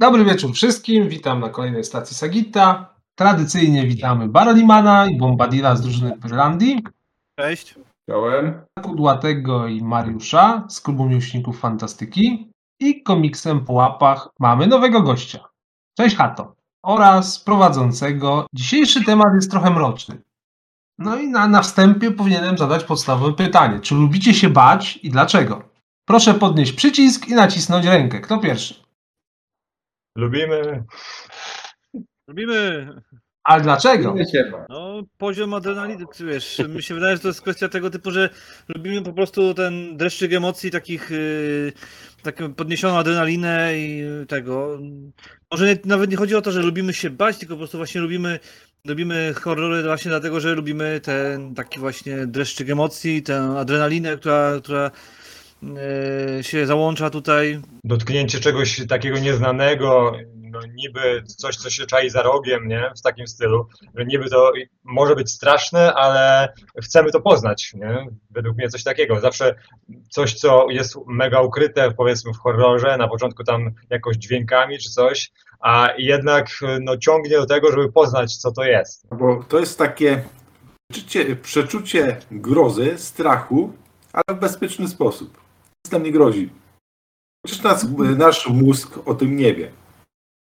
Dobry wieczór wszystkim, witam na kolejnej stacji Sagitta. Tradycyjnie witamy Barolimana i Bombadila z drużyny Pyrlandii, Cześć. Chciałem. Kudłatego i Mariusza z klubu miłośników fantastyki i komiksem po łapach mamy nowego gościa. Cześć Hato. Oraz prowadzącego. Dzisiejszy temat jest trochę mroczny. No i na, na wstępie powinienem zadać podstawowe pytanie. Czy lubicie się bać i dlaczego? Proszę podnieść przycisk i nacisnąć rękę. Kto pierwszy? Lubimy. Lubimy. Ale dlaczego? No, poziom adrenaliny, ty wiesz, mi się wydaje, że to jest kwestia tego typu, że lubimy po prostu ten dreszczyk emocji, takich, yy, taką podniesioną adrenalinę i tego. Może nie, nawet nie chodzi o to, że lubimy się bać, tylko po prostu właśnie lubimy, lubimy horrory właśnie dlatego, że lubimy ten taki właśnie dreszczyk emocji, tę adrenalinę, która, która się załącza tutaj. Dotknięcie czegoś takiego nieznanego, no niby coś, co się czai za rogiem, nie? W takim stylu, że niby to może być straszne, ale chcemy to poznać, nie? Według mnie coś takiego. Zawsze coś, co jest mega ukryte, powiedzmy w horrorze, na początku tam jakoś dźwiękami czy coś, a jednak no, ciągnie do tego, żeby poznać, co to jest. Bo to jest takie przeczucie, przeczucie grozy, strachu, ale w bezpieczny sposób. Nic nam nie grozi. Przecież nas, nasz mózg o tym nie wie.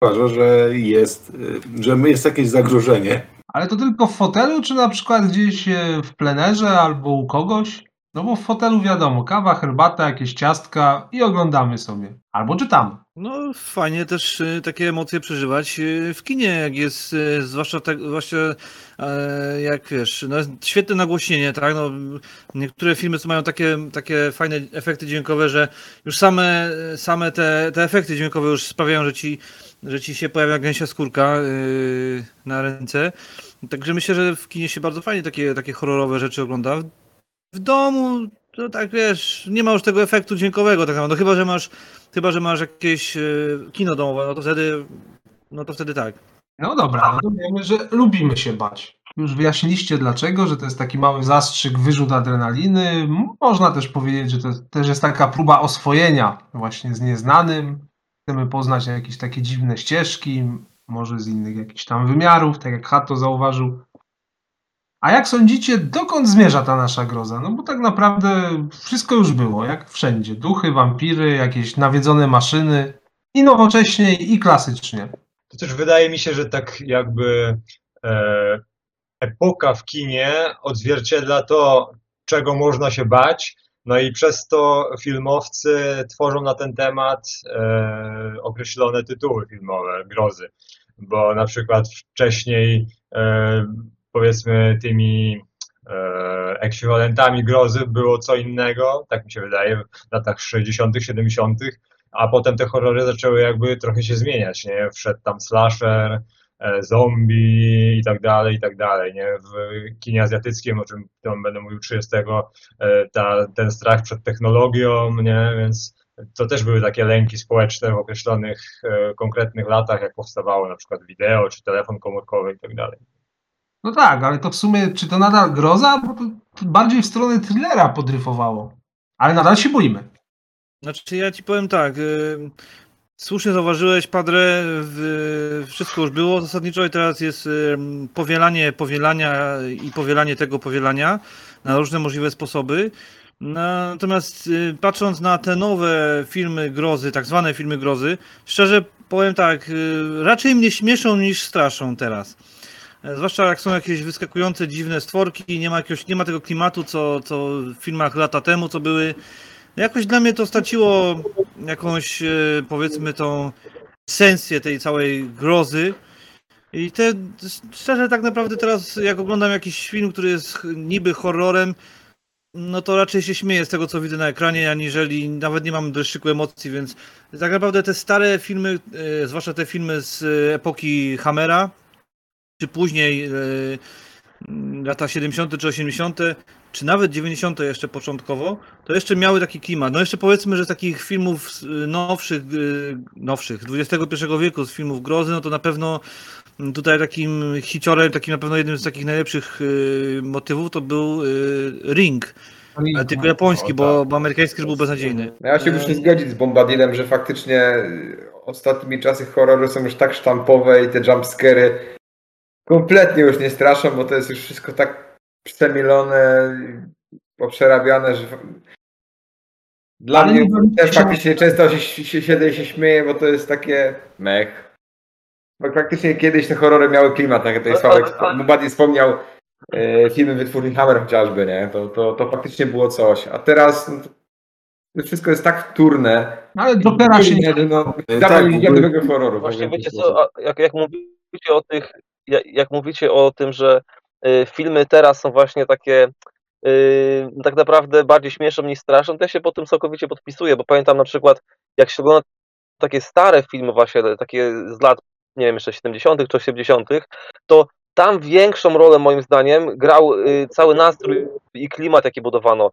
Uważa, że jest, że jest jakieś zagrożenie. Ale to tylko w fotelu, czy na przykład gdzieś e, w plenerze albo u kogoś? No bo w fotelu wiadomo, kawa, herbata, jakieś ciastka i oglądamy sobie. Albo czytamy. No, fajnie też y, takie emocje przeżywać y, w kinie, jak jest, y, zwłaszcza tak, właśnie jak wiesz, no świetne nagłośnienie, tak, no, niektóre filmy mają takie, takie fajne efekty dźwiękowe, że już same, same te, te efekty dźwiękowe już sprawiają, że ci, że ci się pojawia gęsia skórka na ręce, także myślę, że w kinie się bardzo fajnie takie, takie horrorowe rzeczy ogląda. W domu to tak wiesz, nie ma już tego efektu dźwiękowego, tak naprawdę. No chyba, że masz, chyba, że masz jakieś yy, kino domowe, no to wtedy, no to wtedy tak. No dobra, no wiemy, że lubimy się bać. Już wyjaśniliście dlaczego, że to jest taki mały zastrzyk, wyrzut adrenaliny. Można też powiedzieć, że to też jest taka próba oswojenia właśnie z nieznanym. Chcemy poznać jakieś takie dziwne ścieżki, może z innych jakichś tam wymiarów, tak jak Hato zauważył. A jak sądzicie, dokąd zmierza ta nasza groza? No bo tak naprawdę wszystko już było, jak wszędzie. Duchy, wampiry, jakieś nawiedzone maszyny. I nowocześnie, i klasycznie. To też wydaje mi się, że tak jakby e, epoka w kinie odzwierciedla to, czego można się bać, no i przez to filmowcy tworzą na ten temat e, określone tytuły filmowe, grozy, bo na przykład wcześniej e, powiedzmy tymi e, ekwiwalentami grozy było co innego, tak mi się wydaje, w latach 60., 70., a potem te horrory zaczęły jakby trochę się zmieniać, nie? Wszedł tam slasher, e, zombie i tak dalej, i tak dalej, nie? W kinie azjatyckim, o czym tam będę mówił 30, e, ta, ten strach przed technologią, nie? Więc to też były takie lęki społeczne w określonych e, konkretnych latach, jak powstawało na przykład wideo, czy telefon komórkowy i tak dalej. No tak, ale to w sumie, czy to nadal groza? Bo to bardziej w stronę thrillera podryfowało. Ale nadal się boimy. Znaczy ja ci powiem tak, y, słusznie zauważyłeś, Padre, wszystko już było zasadniczo i teraz jest y, powielanie powielania i powielanie tego powielania na różne możliwe sposoby. Natomiast y, patrząc na te nowe filmy grozy, tak zwane filmy grozy, szczerze powiem tak, raczej mnie śmieszą niż straszą teraz. Zwłaszcza jak są jakieś wyskakujące dziwne stworki, nie ma, jakiegoś, nie ma tego klimatu, co, co w filmach lata temu, co były. Jakoś dla mnie to straciło jakąś, e, powiedzmy, tą esencję tej całej grozy. I te, szczerze tak naprawdę teraz, jak oglądam jakiś film, który jest niby horrorem, no to raczej się śmieję z tego, co widzę na ekranie, aniżeli nawet nie mam dreszczyku emocji, więc tak naprawdę te stare filmy, e, zwłaszcza te filmy z epoki Hammera, czy później e, mm, lata 70. czy 80., czy nawet 90. jeszcze początkowo, to jeszcze miały taki klimat. No jeszcze powiedzmy, że z takich filmów y, nowszych, y, nowszych, XXI wieku, z filmów grozy, no to na pewno mm, tutaj takim hiciorem, takim na pewno jednym z takich najlepszych motywów to był Ring. Ale tylko japoński, bo, bo amerykański już był beznadziejny. No ja się muszę zgodzić z Bombadilem, że faktycznie ostatnimi czasy horrory są już tak sztampowe i te jumpscary kompletnie już nie straszą, bo to jest już wszystko tak przemilone, poprzerabiane, że dla Ale mnie też faktycznie często się, się siedzę i się śmieję, bo to jest takie mech. Bo faktycznie kiedyś te horrory miały klimat, tak jak tutaj Sławek Bombadil wspomniał, e, filmy wytwórni Hammer chociażby, nie? To, to, to faktycznie było coś. A teraz no, to wszystko jest tak wtórne. Ale Jokera się nie... No, E, tak, horroru. Właśnie wiecie ci co, jak, jak mówicie o tych, jak, mówicie o tym, że y, filmy teraz są właśnie takie y, tak naprawdę bardziej śmieszą niż straszą, to ja się po tym całkowicie podpisuję, bo pamiętam na przykład, jak się ogląda takie stare filmy właśnie, takie z lat, nie wiem, jeszcze 70. czy 80., to tam większą rolę moim zdaniem grał y, cały nastrój i klimat, jaki budowano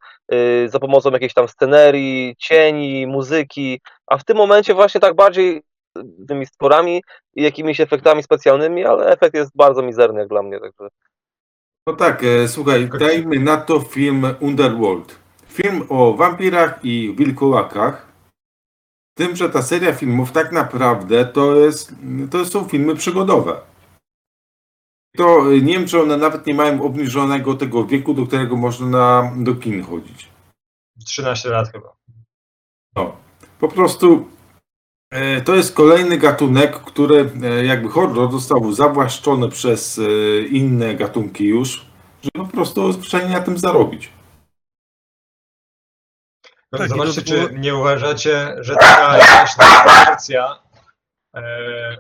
za pomocą jakiejś tam scenerii, cieni, muzyki, a w tym momencie właśnie tak bardziej tymi stworami i jakimiś efektami specjalnymi, ale efekt jest bardzo mizerny jak dla mnie, także No tak, e, słuchaj, dajmy na to film Underworld. Film o wampirach i wilkołakach. Tym, że ta seria filmów tak naprawdę to, jest, to są filmy przygodowe. To e, nie wiem, czy one nawet nie mają obniżonego tego wieku, do którego można na, do kin chodzić. 13 lat chyba. No, po prostu to jest kolejny gatunek, który e, jakby horror został zawłaszczony przez e, inne gatunki już, żeby po prostu zwyczajnie na tym zarobić. Tak, i zobaczcie, było- czy nie uważacie, że taka jakaś proporcja e,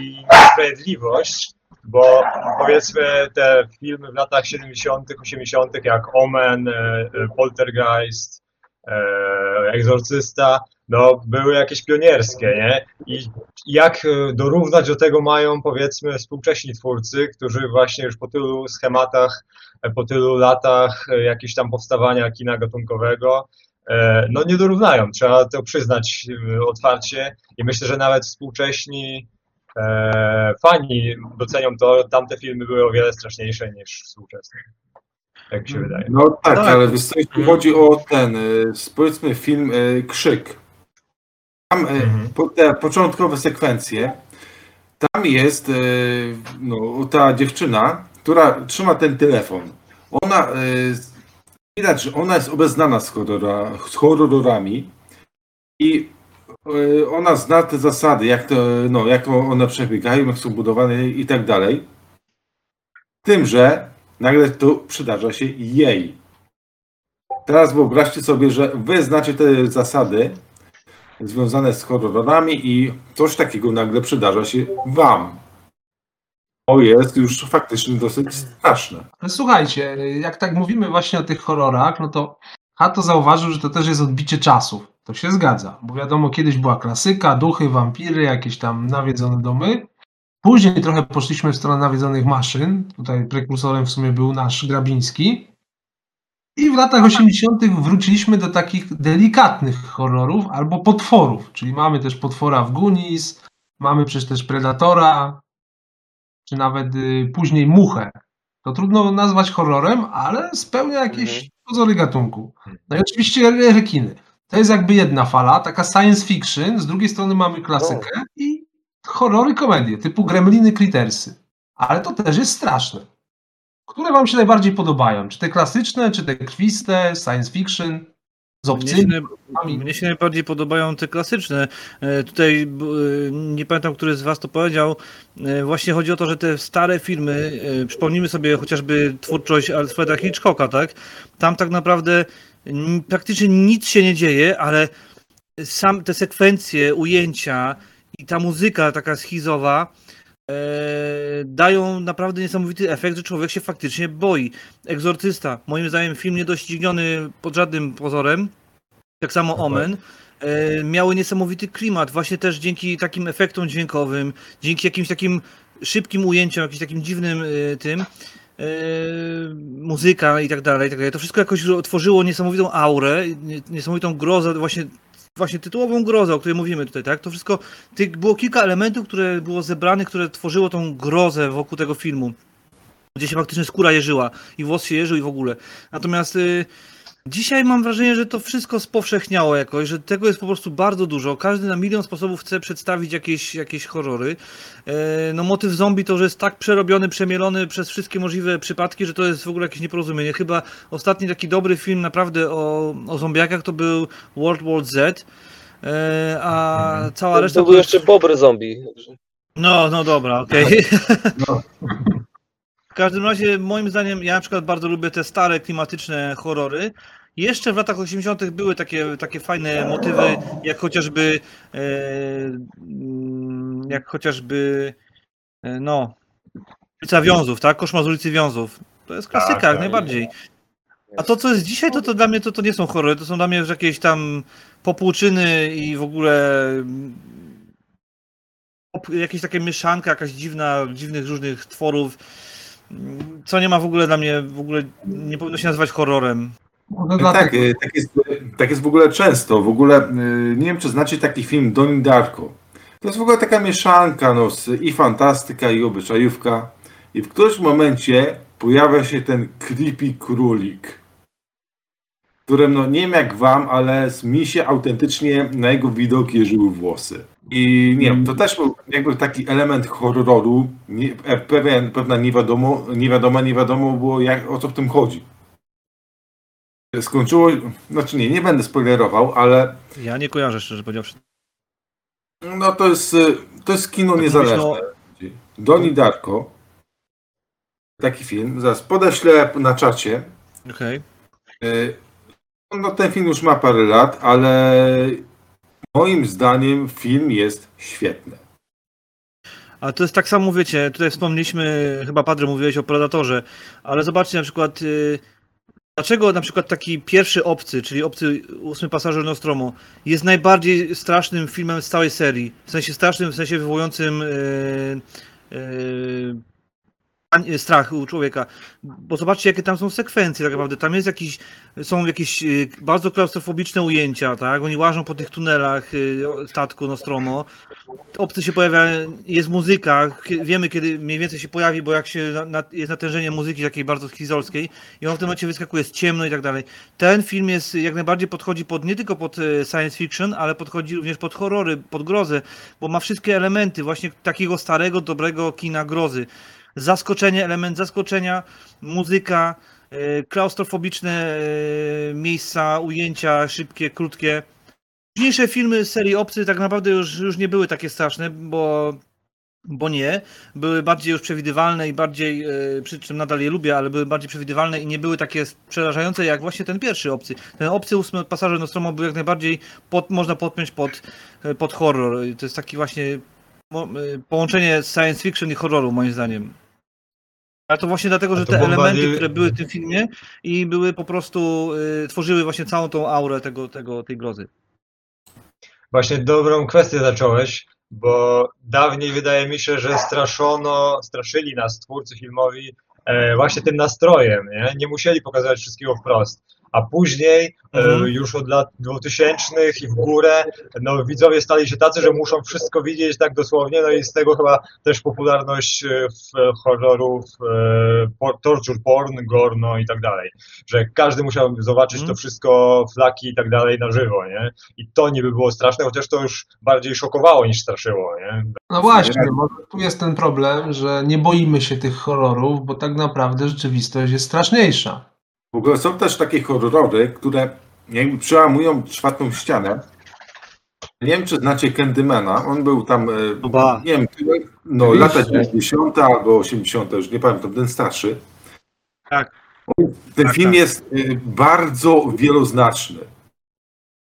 i sprawiedliwość, bo powiedzmy te filmy w latach 70., 80., jak Omen, e, e, Poltergeist, e, Egzorcysta, no były jakieś pionierskie, nie? I jak e, dorównać do tego mają powiedzmy współcześni twórcy, którzy właśnie już po tylu schematach, e, po tylu latach e, jakichś tam powstawania kina gatunkowego, e, no nie dorównają. Trzeba to przyznać e, otwarcie i myślę, że nawet współcześni e, fani docenią to, tamte filmy były o wiele straszniejsze niż współczesne. Jak mi się wydaje. No tak, Tak. ale wiesz co, jeśli chodzi o ten, e, powiedzmy film e, Krzyk, tam e, Mhm. po, te początkowe sekwencje, tam jest no, ta dziewczyna, która trzyma ten telefon. Ona, widać, że ona jest obeznana z, horrora, z horrorami i ona zna te zasady, jak, to, no, jak one przebiegają, jak są budowane i tak dalej. Tym, że nagle to przydarza się jej. Teraz wyobraźcie sobie, że wy znacie te zasady związane z horrorami i coś takiego nagle przydarza się wam. To jest już faktycznie dosyć straszne. Ale słuchajcie, jak tak mówimy właśnie o tych horrorach, no to Hato zauważył, że to też jest odbicie czasów. To się zgadza, bo wiadomo, kiedyś była klasyka, duchy, wampiry, jakieś tam nawiedzone domy. Później trochę poszliśmy w stronę nawiedzonych maszyn. Tutaj prekursorem w sumie był nasz Grabiński. I w latach 80. wróciliśmy do takich delikatnych horrorów albo potworów, czyli mamy też potwora w Goonies, mamy przecież też Predatora, czy nawet y, później Muchę. To trudno nazwać horrorem, ale spełnia jakieś Mhm. pozory gatunku. No i oczywiście re- rekiny. To jest jakby jedna fala, taka science fiction, z drugiej strony mamy klasykę i horrory, komedie, typu Gremliny, Crittersy. Ale to też jest straszne. Które wam się najbardziej podobają? Czy te klasyczne, czy te krwiste, science fiction, z Mnie obcymi? się, naj- mnie się najbardziej podobają te klasyczne. E, Tutaj e, nie pamiętam, który z Was to powiedział. E, Właśnie chodzi o to, że te stare filmy, przypomnijmy sobie chociażby twórczość Alfreda Hitchcocka, tak? Tam tak naprawdę praktycznie nic się nie dzieje, ale sam te sekwencje, ujęcia i ta muzyka taka schizowa e, dają naprawdę niesamowity efekt, że człowiek się faktycznie boi. Egzorcysta, moim zdaniem film niedościgniony pod żadnym pozorem, tak samo Omen, e, miały niesamowity klimat, właśnie też dzięki takim efektom dźwiękowym, dzięki jakimś takim szybkim ujęciom, jakimś takim dziwnym e, tym, e, muzyka i tak dalej, i tak dalej. To wszystko jakoś tworzyło niesamowitą aurę, nie- niesamowitą grozę, właśnie, właśnie tytułową grozę, o której mówimy tutaj, tak? To wszystko, tych, było kilka elementów, które było zebranych, które tworzyło tą grozę wokół tego filmu, gdzie się faktycznie skóra jeżyła i włos się jeżył i w ogóle. Natomiast y, Dzisiaj mam wrażenie, że to wszystko spowszechniało jakoś, że tego jest po prostu bardzo dużo. Każdy na milion sposobów chce przedstawić jakieś, jakieś horrory. E, No motyw zombie to, że jest tak przerobiony, przemielony przez wszystkie możliwe przypadki, że to jest w ogóle jakieś nieporozumienie. Chyba ostatni taki dobry film naprawdę o, o zombiakach to był World War Z. E, A cała reszta To był jeszcze Bobry Zombie. No, no dobra, okej. No. W każdym razie, moim zdaniem, ja na przykład bardzo lubię te stare, klimatyczne horrory. Jeszcze w latach 80. były takie, takie fajne motywy, jak chociażby e, mm, jak chociażby e, no ulica Wiązów, tak? Koszmar z ulicy Wiązów. To jest klasyka, Tak, jak tak. najbardziej. A to, co jest dzisiaj, to, to dla mnie to, to nie są horrory, to są dla mnie już jakieś tam popłuczyny i w ogóle mm, jakieś takie mieszanka, jakaś dziwna, dziwnych różnych tworów, co nie ma w ogóle dla mnie, w ogóle nie powinno się nazywać horrorem. Może Tak, y, tak jest, tak jest w ogóle często. W ogóle y, nie wiem, czy znacie taki film Donnie Darko. To jest w ogóle taka mieszanka no, i fantastyka, i obyczajówka. I w którymś momencie pojawia się ten creepy królik, którym, no nie wiem jak wam, ale mi się autentycznie na jego widok jeżyły włosy. I nie wiem, to też był jakby taki element horroru, nie, e, pewien, pewna nie wiadomo, nie wiadomo, nie wiadomo było jak, o co w tym chodzi. Skończyło, znaczy nie, nie będę spoilerował, ale Ja nie kojarzę, szczerze powiedziawszy. no to jest, to jest kino niezależne. no- Doni Darko, taki film, zaraz podeślę na czacie. Okej. Y, No ten film już ma parę lat, ale moim zdaniem film jest świetny. Ale to jest tak samo, wiecie, tutaj wspomnieliśmy, chyba Padre mówiłeś o Predatorze, ale zobaczcie na przykład, y, dlaczego na przykład taki pierwszy Obcy, czyli Obcy ósmy pasażer Nostromo, jest najbardziej strasznym filmem z całej serii. W sensie strasznym, w sensie wywołującym y, y, pań- strach u człowieka. Bo zobaczcie, jakie tam są sekwencje tak naprawdę. Tam jest jakiś, są jakieś y, bardzo klaustrofobiczne ujęcia, tak? Oni łażą po tych tunelach y, statku Nostromo obcy się pojawia, jest muzyka, wiemy kiedy mniej więcej się pojawi, bo jak się na, jest natężenie muzyki takiej bardzo schizolskiej i on w tym momencie wyskakuje, jest ciemno i tak dalej. Ten film jest jak najbardziej podchodzi pod nie tylko pod e, science fiction, ale podchodzi również pod horrory, pod grozę, bo ma wszystkie elementy właśnie takiego starego, dobrego kina grozy. Zaskoczenie, element zaskoczenia, muzyka, e, klaustrofobiczne e, miejsca, ujęcia szybkie, krótkie. Późniejsze filmy z serii Obcy tak naprawdę już, już nie były takie straszne, bo, bo nie. Były bardziej już przewidywalne i bardziej, e, przy czym nadal je lubię, ale były bardziej przewidywalne i nie były takie przerażające jak właśnie ten pierwszy Obcy. Ten Obcy ósmy pasażer Nostromo był jak najbardziej, pod, można podpiąć pod, pod horror. To jest taki właśnie połączenie science fiction i horroru moim zdaniem. Ale to właśnie dlatego, że te elementy, które były w tym filmie i były po prostu, e, tworzyły właśnie całą tą aurę tego, tego, tej grozy. Właśnie dobrą kwestię zacząłeś, bo dawniej wydaje mi się, że straszono, straszyli nas twórcy filmowi e, właśnie tym nastrojem, nie? Nie musieli pokazywać wszystkiego wprost. A później, Mhm. e, już od lat 2000 i w górę, no widzowie stali się tacy, że muszą wszystko widzieć tak dosłownie, no i z tego chyba też popularność e, w horrorów, e, por- torture porn, gorno i tak dalej. Że każdy musiał zobaczyć Mhm. to wszystko, flaki i tak dalej na żywo, nie? I to niby było straszne, chociaż to już bardziej szokowało niż straszyło, nie? no właśnie, może tu jest ten problem, że nie boimy się tych horrorów, bo tak naprawdę rzeczywistość jest straszniejsza. W ogóle są też takie horrory, które jakby przełamują czwartą ścianę. Nie wiem, czy znacie Candymana. On był tam, e, No ba. nie wiem, no, lata 90. albo 80., już nie pamiętam, ten starszy. Tak. Ten Tak, film tak. jest e, bardzo wieloznaczny.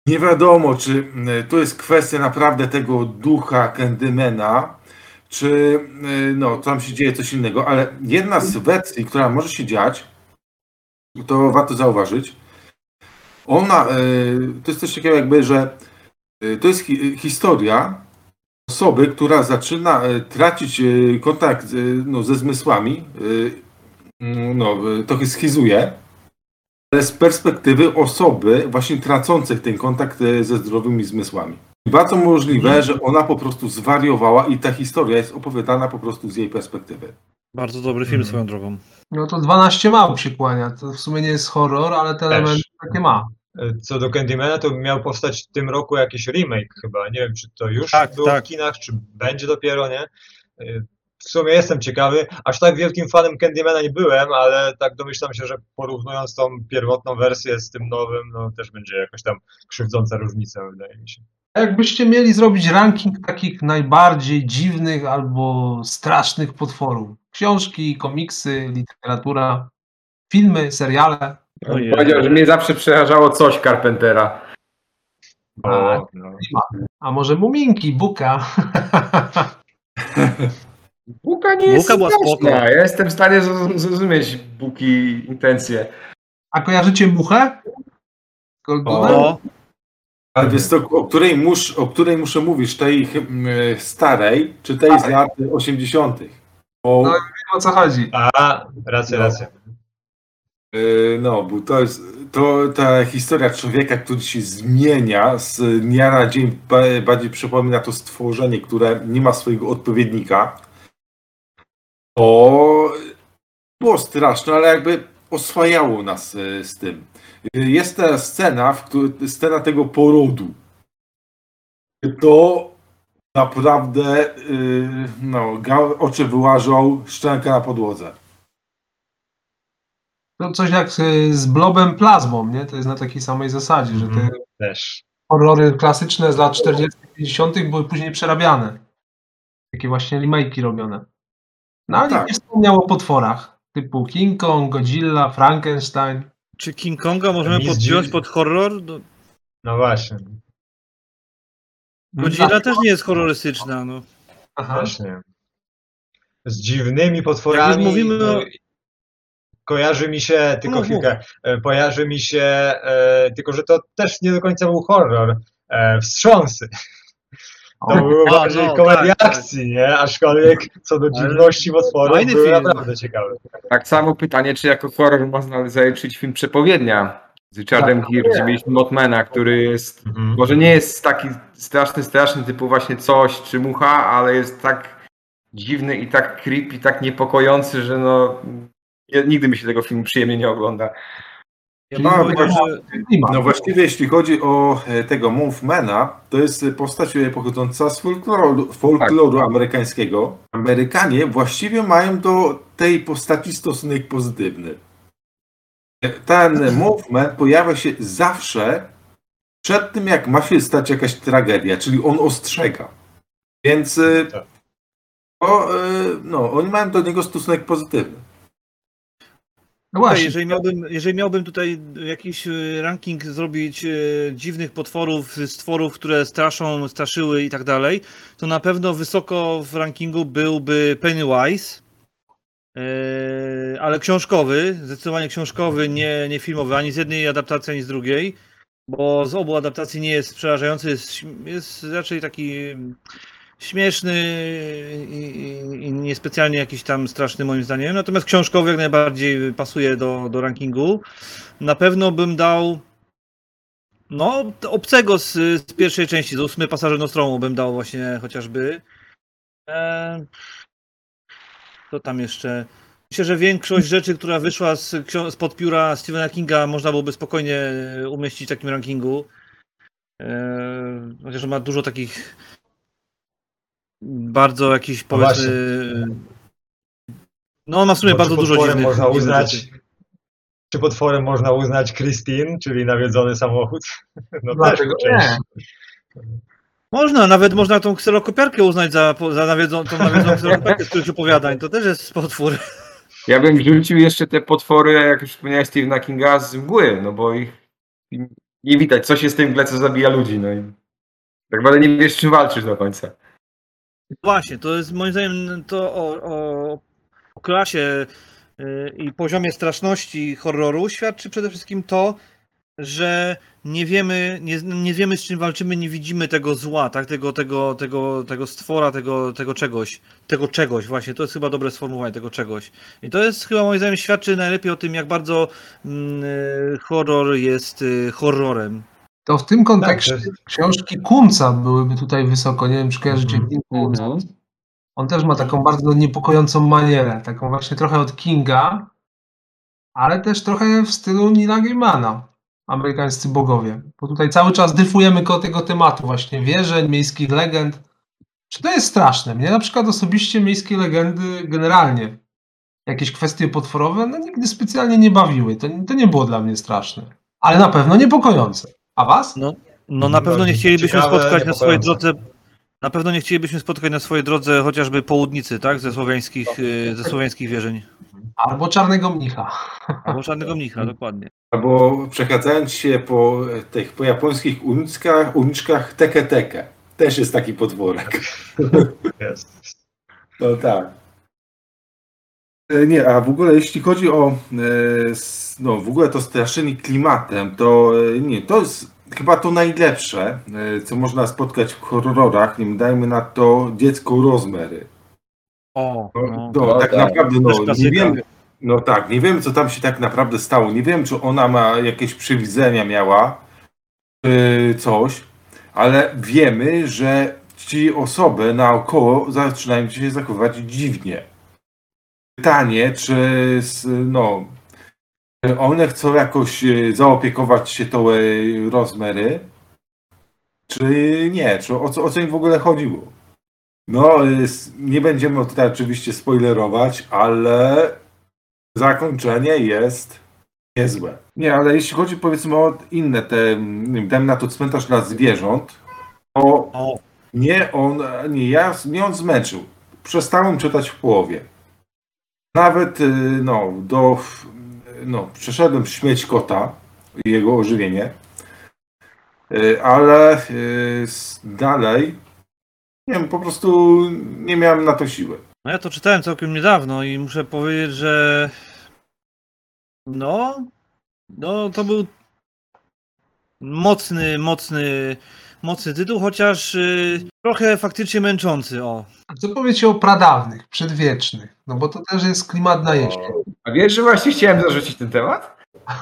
Nie wiadomo, czy e, to jest kwestia naprawdę tego ducha Candymana, czy e, no, tam się dzieje coś innego, ale jedna z wersji, która może się dziać, to warto zauważyć, ona, e, to jest coś takiego jakby, że e, to jest hi historia osoby, która zaczyna e, tracić kontakt no, ze zmysłami, mm, no, trochę schizuje, ale z perspektywy osoby właśnie tracących ten kontakt ze zdrowymi zmysłami. Bardzo możliwe, że ona po prostu zwariowała i ta historia jest opowiadana po prostu z jej perspektywy. Bardzo dobry film Mhm. swoją drogą. No to 12 małp się kłania. To w sumie nie jest horror, ale te elementy takie ma. Co do Candymana, to miał powstać w tym roku jakiś remake chyba. Nie wiem, czy to już Tak, było tak. w kinach, czy będzie dopiero, nie? W sumie jestem ciekawy. Aż tak wielkim fanem Candymana nie byłem, ale tak domyślam się, że porównując tą pierwotną wersję z tym nowym, no też będzie jakaś tam krzywdząca różnica, wydaje mi się. A Jakbyście mieli zrobić ranking takich najbardziej dziwnych albo strasznych potworów. Książki, komiksy, literatura, filmy, seriale. Ojej. Powiedział, że mnie zawsze przerażało coś Carpentera. O, no. A może muminki, buka. Buka nie jest Buka była straszna. spoko. Ja jestem w stanie zrozum- zrozumieć Buki intencje. A kojarzycie muchę? Golduna? O, Ale wiesz to, o której, mus, o której muszę mówić? Tej starej, czy tej z lat 80. Bo, No. o co chodzi? A, racja, No. racja. y, no, bo to jest to, ta historia człowieka, który się zmienia z dnia na dzień, ba- bardziej przypomina to stworzenie, które nie ma swojego odpowiednika. To było straszne, ale jakby oswajało nas y, z tym. Jest ta scena, w której, scena tego porodu. To naprawdę y, no, oczy wyłażą, szczęka na podłodze. To coś jak y, z blobem plazmą, nie? To jest na takiej samej zasadzie, że te Mhm. Też. horrory klasyczne z lat 40 50 były później przerabiane. Takie właśnie remake'i robione. No ale Tak. nikt nie wspomniał o potworach. Typu King Kong, Godzilla, Frankenstein. czy King Konga możemy podpiąć dziw- pod horror? No, No właśnie. Godzilla Tak. też nie jest horrorystyczna. No. Aha. Właśnie. Z dziwnymi potworami. Jak już mówimy no, o- Kojarzy mi się, tylko Mów, chwilkę, e, kojarzy mi się, e, tylko że to też nie do końca był horror. E, wstrząsy. To było A, bardziej no, komedia tak, tak. akcji, nie? Aczkolwiek co do dziwności potworów fajny były film. naprawdę ciekawe. Tak samo pytanie, czy jako horror można zaliczyć film Przepowiednia z Richardem Gere, gdzie mieliśmy Mothmana, który jest, może nie jest taki straszny, straszny typu właśnie coś czy mucha, ale jest tak dziwny i tak creepy, tak niepokojący, że no nigdy mi się tego filmu przyjemnie nie ogląda. Ja No, powiedział, że. No właściwie jeśli chodzi o e, tego Mothmana, to jest e, postać e, pochodząca z folkloru, folkloru amerykańskiego. Amerykanie właściwie mają do tej postaci stosunek pozytywny. Ten Mothman pojawia się zawsze przed tym, jak ma się stać jakaś tragedia, czyli on ostrzega. Więc Tak. o, no, oni mają do niego stosunek pozytywny. No właśnie, jeżeli, miałbym, jeżeli miałbym tutaj jakiś y, ranking zrobić y, dziwnych potworów, stworów, które straszą, straszyły i tak dalej, to na pewno wysoko w rankingu byłby Pennywise, y, ale książkowy, zdecydowanie książkowy, nie, nie filmowy, ani z jednej adaptacji, ani z drugiej, bo z obu adaptacji nie jest przerażający, jest, jest raczej taki śmieszny i, i, niespecjalnie jakiś tam straszny moim zdaniem. Natomiast książkowy jak najbardziej pasuje do, do rankingu. Na pewno bym dał no, obcego z, z pierwszej części, z ósmy pasażer Nostromu bym dał właśnie chociażby. E, co tam jeszcze? Myślę, że większość rzeczy, która wyszła z, spod pióra Stephena Kinga można byłoby spokojnie umieścić w takim rankingu. E, chociaż ma dużo takich bardzo jakichś No powiedzmy. No on ma w sumie Bo bardzo dużo dziwnych, można uznać, rzeczy. Czy potworem można uznać Christine, czyli nawiedzony samochód? No Dlaczego też nie? część. Można, nawet można tą kserokopiarkę uznać za, za nawiedzą, tą nawiedzoną kserokopiarkę z których opowiadań. To też jest potwór. Ja bym wrzucił jeszcze te potwory, jak już wspomniałeś, Stephena Kinga z mgły, no bo ich nie widać, co się z tym mgle, co zabija ludzi, no i tak naprawdę nie wiesz, czy walczysz do końca. Właśnie, to jest moim zdaniem to o, o, o klasie y, i poziomie straszności horroru świadczy przede wszystkim to, że nie wiemy, nie, nie wiemy z czym walczymy, nie widzimy tego zła, tak? tego, tego, tego, tego stwora, tego, tego czegoś, tego czegoś, właśnie, to jest chyba dobre sformułowanie, tego czegoś. I to jest chyba moim zdaniem świadczy najlepiej o tym, jak bardzo mm, y, horror jest y, horrorem. To w tym kontekście Tak, książki Kunca byłyby tutaj wysoko. Nie wiem, czy kojarzycie Mhm. Wilku. On też ma taką bardzo niepokojącą manierę, taką właśnie trochę od Kinga, ale też trochę w stylu Nila Gaimana, amerykańscy bogowie. Bo tutaj cały czas dryfujemy koło tego tematu właśnie wierzeń, miejskich legend. Czy to jest straszne? Mnie na przykład osobiście miejskie legendy generalnie, jakieś kwestie potworowe, no nigdy specjalnie nie bawiły. To, to nie było dla mnie straszne. Ale na pewno niepokojące. A was? No, no na pewno nie chcielibyśmy Ciekawe, spotkać na swojej drodze. Na pewno nie chcielibyśmy spotkać na swojej drodze chociażby południcy, tak? Ze słowiańskich, y, ze słowiańskich wierzeń. Albo czarnego mnicha. Albo czarnego mnicha, dokładnie. Albo przechadzając się po tych po japońskich uliczkach, uliczkach teke teke. Też jest taki podworek. Jest. No tak. E, Nie, a w ogóle jeśli chodzi o e, no w ogóle to straszenie klimatem, to e, nie, to jest chyba to najlepsze, co można spotkać w horrorach. Nie dajmy na to dziecko Rosemary. O, No, no. no, no tak tak. naprawdę, no, nie wiemy, no tak, nie wiem, co tam się tak naprawdę stało. Nie wiem, czy ona ma jakieś przewidzenia miała, czy coś, ale wiemy, że ci osoby naokoło zaczynają się zachowywać dziwnie. Pytanie, czy no, one chcą jakoś e, zaopiekować się tą e, Rosemary, czy nie, czy o co, o co im w ogóle chodziło? No, s- nie będziemy tutaj oczywiście spoilerować, ale zakończenie jest niezłe. Nie, ale jeśli chodzi powiedzmy o inne te, na to cmentarz dla zwierząt, to nie on, nie ja, nie on zmęczył. Przestałem czytać w połowie. Nawet, y, no, do, no, przeszedłem śmieć kota i jego ożywienie, Y, ale y, dalej, nie wiem, po prostu nie miałem na to siły. no ja to czytałem całkiem niedawno i muszę powiedzieć, że no, no to był mocny, mocny, mocny tytuł, chociaż y, trochę faktycznie męczący, o. A co powiecie o pradawnych, przedwiecznych? No bo to też jest klimat na jesień. A wiesz, że właśnie chciałem zarzucić ten temat?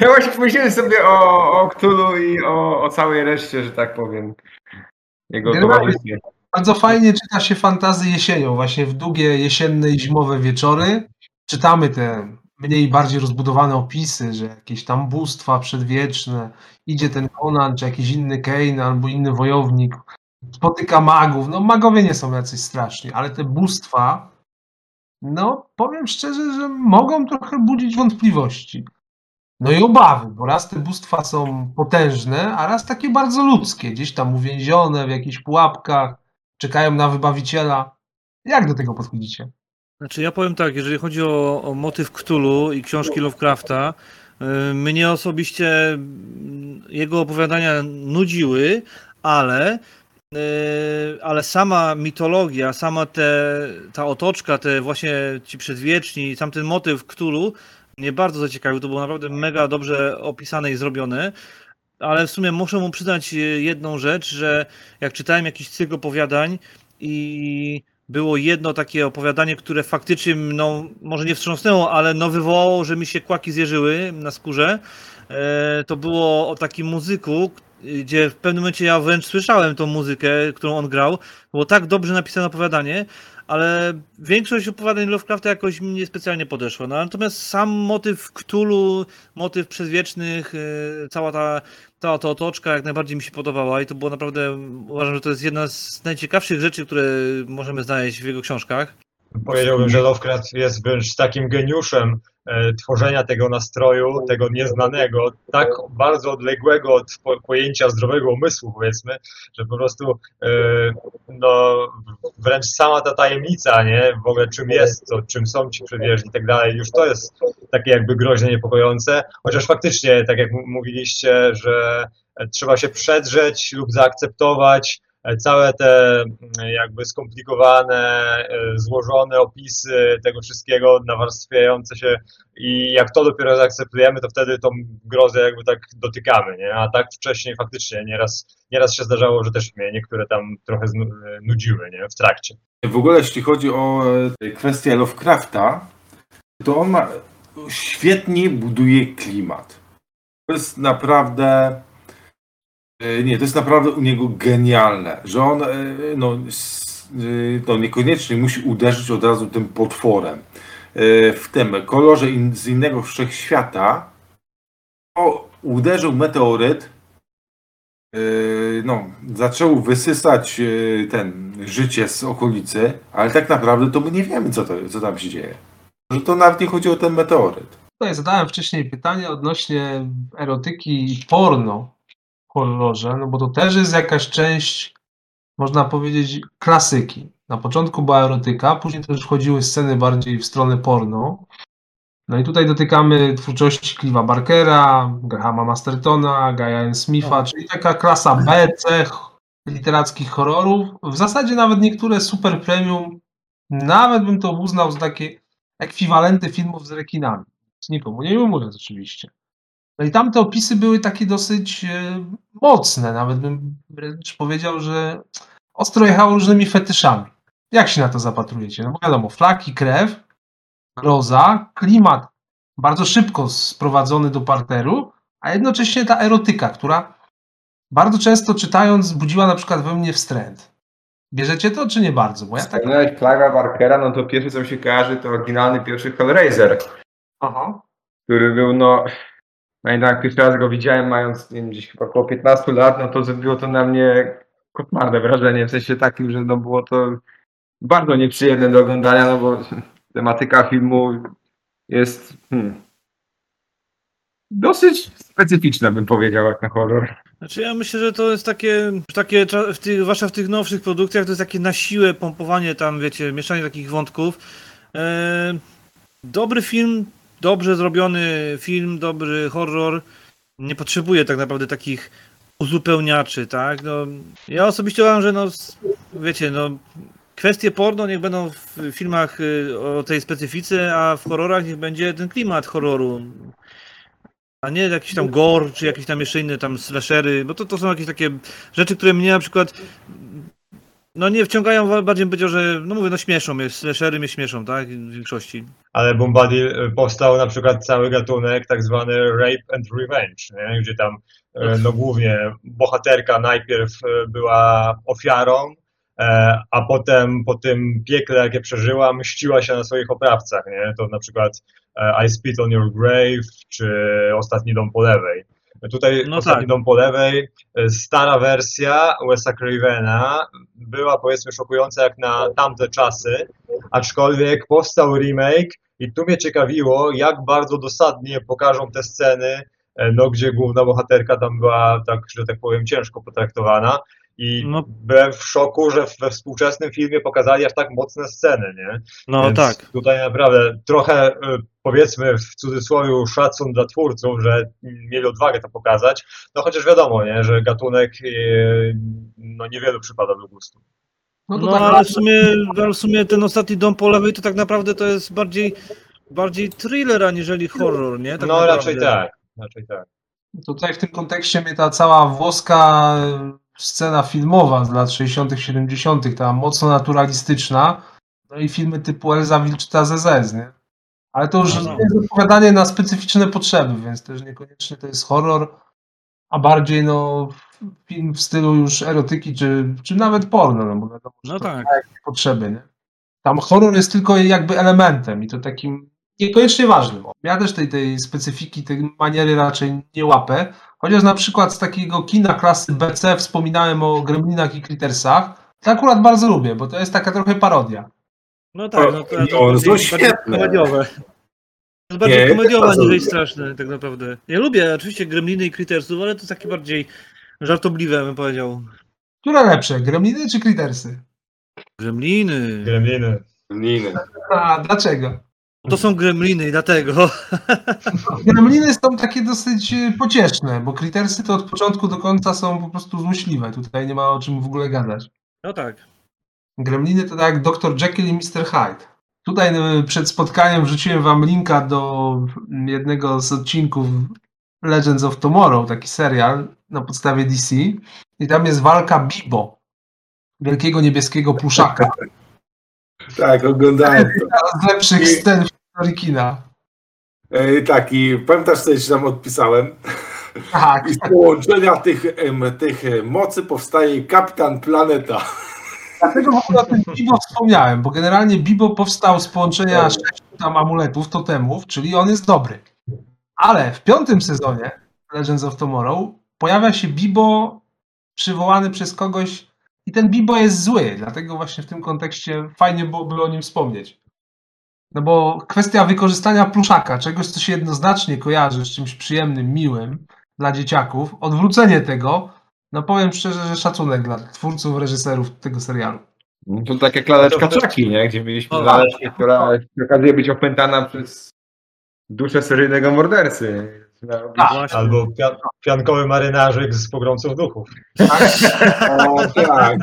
Ja właśnie pomyślałem sobie o, o Cthulhu i o, o całej reszcie, że tak powiem. Jego towarzystwie. Bardzo fajnie czyta się fantazy jesienią, właśnie w długie jesienne i zimowe wieczory. Czytamy te mniej bardziej rozbudowane opisy, że jakieś tam bóstwa przedwieczne, idzie ten Conan, czy jakiś inny Kane, albo inny wojownik, spotyka magów. No magowie nie są jacyś straszni, ale te bóstwa, no powiem szczerze, że mogą trochę budzić wątpliwości. No i obawy, bo raz te bóstwa są potężne, a raz takie bardzo ludzkie, gdzieś tam uwięzione w jakichś pułapkach, czekają na wybawiciela. Jak do tego podchodzicie? Znaczy ja powiem tak, jeżeli chodzi o, o motyw Cthulhu i książki Lovecrafta, y, mnie osobiście mm, jego opowiadania nudziły, ale, y, ale sama mitologia, sama te, ta otoczka, te właśnie ci przedwieczni, sam ten motyw Cthulhu mnie bardzo zaciekawił. To było naprawdę mega dobrze opisane i zrobione. Ale w sumie muszę mu przyznać y, jedną rzecz, że jak czytałem jakiś cykl opowiadań i było jedno takie opowiadanie, które faktycznie, no, może nie wstrząsnęło, ale no, wywołało, że mi się kłaki zjeżyły na skórze. E, to było o takim muzyku, gdzie w pewnym momencie ja wręcz słyszałem tą muzykę, którą on grał. Było tak dobrze napisane opowiadanie, ale większość opowiadań Lovecrafta jakoś mi niespecjalnie podeszła. No, natomiast sam motyw Cthulhu, motyw przedwiecznych, e, cała ta, cała ta otoczka jak najbardziej mi się podobała i to było naprawdę, uważam, że to jest jedna z najciekawszych rzeczy, które możemy znaleźć w jego książkach. Powiedziałbym, że Lovecraft jest wręcz takim geniuszem e, tworzenia tego nastroju, tego nieznanego, tak bardzo odległego od po, pojęcia zdrowego umysłu, powiedzmy, że po prostu e, no, wręcz sama ta tajemnica, nie, w ogóle czym jest to, czym są ci przewieźni i tak dalej, już to jest takie jakby groźne, niepokojące, chociaż faktycznie, tak jak mówiliście, że e, trzeba się przedrzeć lub zaakceptować całe te mm, jakby skomplikowane, e, złożone opisy tego wszystkiego, nawarstwiające się i jak to dopiero zaakceptujemy, to wtedy tą grozę jakby tak dotykamy, nie? A tak wcześniej faktycznie nieraz, nieraz się zdarzało, że też mnie niektóre tam trochę e, nudziły, nie? W trakcie. W ogóle jeśli chodzi o e, kwestię Lovecrafta, to on ma, świetnie buduje klimat. To jest naprawdę e, nie, to jest naprawdę u niego genialne, że on e, no, no niekoniecznie musi uderzyć od razu tym potworem. W tym kolorze in, z innego wszechświata o, uderzył meteoryt, no, zaczął wysysać ten życie z okolicy, ale tak naprawdę to my nie wiemy, co, to, co tam się dzieje. Że to nawet nie chodzi o ten meteoryt. Tutaj zadałem wcześniej pytanie odnośnie erotyki i porno horrorze, no bo to też jest jakaś część, można powiedzieć, klasyki. Na początku była erotyka, później też wchodziły sceny bardziej w stronę porno. No i tutaj dotykamy twórczości Clive'a Barkera, Grahama Mastertona, Gaia. Smitha, czyli taka klasa B, C literackich horrorów. W zasadzie nawet niektóre super premium, nawet bym to uznał za takie ekwiwalenty filmów z rekinami. Nikomu nie mówiąc oczywiście. No i tamte opisy były takie dosyć e, mocne, nawet bym wręcz powiedział, że ostro jechało różnymi fetyszami. Jak się na to zapatrujecie? No bo wiadomo, flaki, krew, groza, klimat bardzo szybko sprowadzony do parteru, a jednocześnie ta erotyka, która bardzo często czytając budziła na przykład we mnie wstręt. Bierzecie to, czy nie bardzo? Bo ja tak... Clive'a Barkera, no to pierwszy co mi się kojarzy to oryginalny pierwszy Hellraiser, Aha. który był no... Pamiętam jak pierwszy raz go widziałem mając nie wiem, gdzieś chyba około 15 lat, no to zrobiło to na mnie koszmarne wrażenie, w sensie takim, że no było to bardzo nieprzyjemne do oglądania, no bo tematyka filmu jest hmm, dosyć specyficzna bym powiedział jak na horror. Znaczy ja myślę, że to jest takie, takie w tych, zwłaszcza w tych nowszych produkcjach, to jest takie na siłę pompowanie tam, wiecie, mieszanie takich wątków. E, dobry film, dobrze zrobiony film, dobry horror nie potrzebuje tak naprawdę takich uzupełniaczy, tak? No, ja osobiście uważam, że no, wiecie, no, kwestie porno niech będą w filmach y, o tej specyfice, a w horrorach niech będzie ten klimat horroru. A nie jakiś tam gore, czy jakieś tam jeszcze inne tam slashery, bo to, to są jakieś takie rzeczy, które mnie na przykład no nie wciągają, bardziej bym powiedział, że no mówię, no śmieszą mnie, slashery mnie śmieszą, tak, w większości. Ale Bombadil y, powstał na przykład cały gatunek tak zwany rape and revenge, nie? gdzie tam e, no głównie bohaterka najpierw e, była ofiarą, e, a potem po tym piekle, jakie przeżyła, mściła się na swoich oprawcach. Nie? To na przykład e, I Spit on Your Grave, czy Ostatni dom po lewej. Tutaj No Ostatni tak. dom po lewej, e, stara wersja Wes'a Cravena była powiedzmy szokująca jak na tamte czasy, aczkolwiek powstał remake i tu mnie ciekawiło, jak bardzo dosadnie pokażą te sceny, e, no, gdzie główna bohaterka tam była, tak, że tak powiem, ciężko potraktowana. I No. byłem w szoku, że we współczesnym filmie pokazali aż tak mocne sceny, nie? No Więc tak. Tutaj naprawdę trochę, e, powiedzmy w cudzysłowie, szacun dla twórców, że mieli odwagę to pokazać. No chociaż wiadomo, nie, że gatunek e, no, niewielu przypada do gustu. No No tak ale w sumie, ale w sumie ten ostatni dom po lewej to tak naprawdę to jest bardziej, bardziej thriller aniżeli horror, nie? Tak no naprawdę. raczej tak, raczej tak. Tutaj w tym kontekście mnie ta cała włoska scena filmowa z lat 60., 70., ta mocno naturalistyczna, no i filmy typu Elza Wilczyta ZZ, nie? Ale to już No, no. jest odpowiadanie na specyficzne potrzeby, więc też niekoniecznie to jest horror, a bardziej no film w stylu już erotyki, czy, czy nawet porno, no bo wiadomo, że No tak. potrzeby, nie? Tam horror jest tylko jakby elementem i to takim niekoniecznie ważnym. Ja też tej, tej specyfiki, tej maniery raczej nie łapę, chociaż na przykład z takiego kina klasy BC wspominałem o Gremlinach i Crittersach, to akurat bardzo lubię, bo to jest taka trochę parodia. No tak, no to, No, to są bardziej, komediowe. To jest bardziej Nie, komediowe lubię. straszne tak naprawdę. Ja lubię oczywiście Gremliny i Crittersów, ale to takie bardziej żartobliwe bym powiedział. Które lepsze, Gremliny czy Crittersy? Gremliny. Gremliny. Niny. A dlaczego? To są gremliny i dlatego. Gremliny są takie dosyć e, pocieszne, bo Crittersy to od początku do końca są po prostu złośliwe. Tutaj nie ma o czym w ogóle gadać. No tak. Gremliny to tak jak Dr. Jekyll i Mr. Hyde. Tutaj e, przed spotkaniem wrzuciłem wam linka do jednego z odcinków Legends of Tomorrow, taki serial na podstawie DC. I tam jest walka Bibo, wielkiego niebieskiego pluszaka. Tak, oglądałem to. Z lepszych scen w historii kina. E, tak, i pamiętasz, co ci tam odpisałem? Tak. I z połączenia tych, em, tych mocy powstaje Kapitan Planeta. Dlatego w ogóle o tym Bibo wspomniałem, bo generalnie Bibo powstał z połączenia sześciu tam amuletów, totemów, czyli on jest dobry. Ale w piątym sezonie Legends of Tomorrow pojawia się Bibo przywołany przez kogoś i ten Bibo jest zły, dlatego właśnie w tym kontekście fajnie byłoby o nim wspomnieć. No bo kwestia wykorzystania pluszaka, czegoś, co się jednoznacznie kojarzy z czymś przyjemnym, miłym dla dzieciaków, odwrócenie tego, no powiem szczerze, że szacunek dla twórców, reżyserów tego serialu. No To tak To- to- czaki, nie? Gdzie mieliśmy O, laleczkę, która okazuje być opętana przez duszę seryjnego mordercy. No, Właśnie. Albo pia- piankowy marynarzyk z pogromców duchów. O, tak.